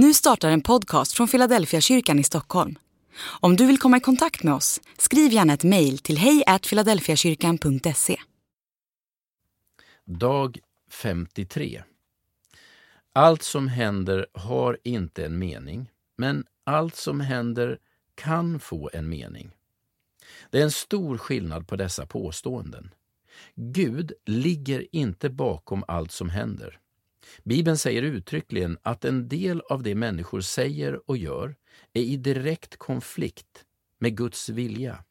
Nu startar en podcast från Philadelphia kyrkan i Stockholm. Om du vill komma i kontakt med oss, skriv gärna ett mejl till hejfiladelfiakyrkan.se. Dag 53 Allt som händer har inte en mening, men allt som händer kan få en mening. Det är en stor skillnad på dessa påståenden. Gud ligger inte bakom allt som händer. Bibeln säger uttryckligen att en del av det människor säger och gör är i direkt konflikt med Guds vilja.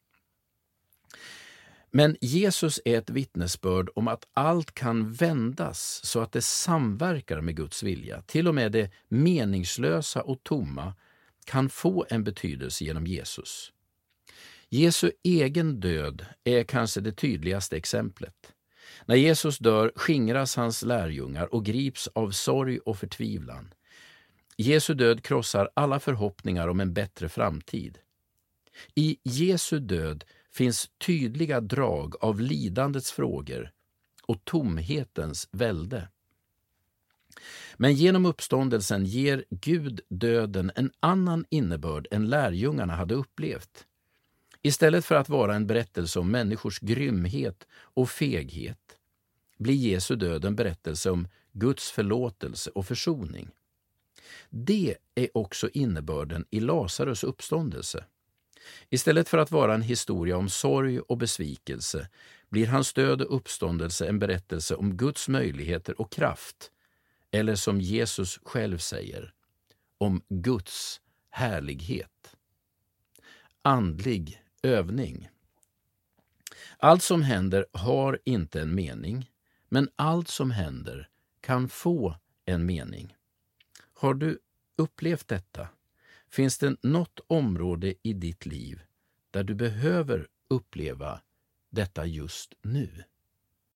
Men Jesus är ett vittnesbörd om att allt kan vändas så att det samverkar med Guds vilja. Till och med det meningslösa och tomma kan få en betydelse genom Jesus. Jesu egen död är kanske det tydligaste exemplet. När Jesus dör skingras hans lärjungar och grips av sorg och förtvivlan. Jesu död krossar alla förhoppningar om en bättre framtid. I Jesu död finns tydliga drag av lidandets frågor och tomhetens välde. Men genom uppståndelsen ger Gud döden en annan innebörd än lärjungarna hade upplevt. Istället för att vara en berättelse om människors grymhet och feghet blir Jesu död en berättelse om Guds förlåtelse och försoning. Det är också innebörden i Lazarus uppståndelse. Istället för att vara en historia om sorg och besvikelse blir hans död och uppståndelse en berättelse om Guds möjligheter och kraft, eller som Jesus själv säger, om Guds härlighet. Andlig övning. Allt som händer har inte en mening, men allt som händer kan få en mening. Har du upplevt detta? Finns det något område i ditt liv där du behöver uppleva detta just nu?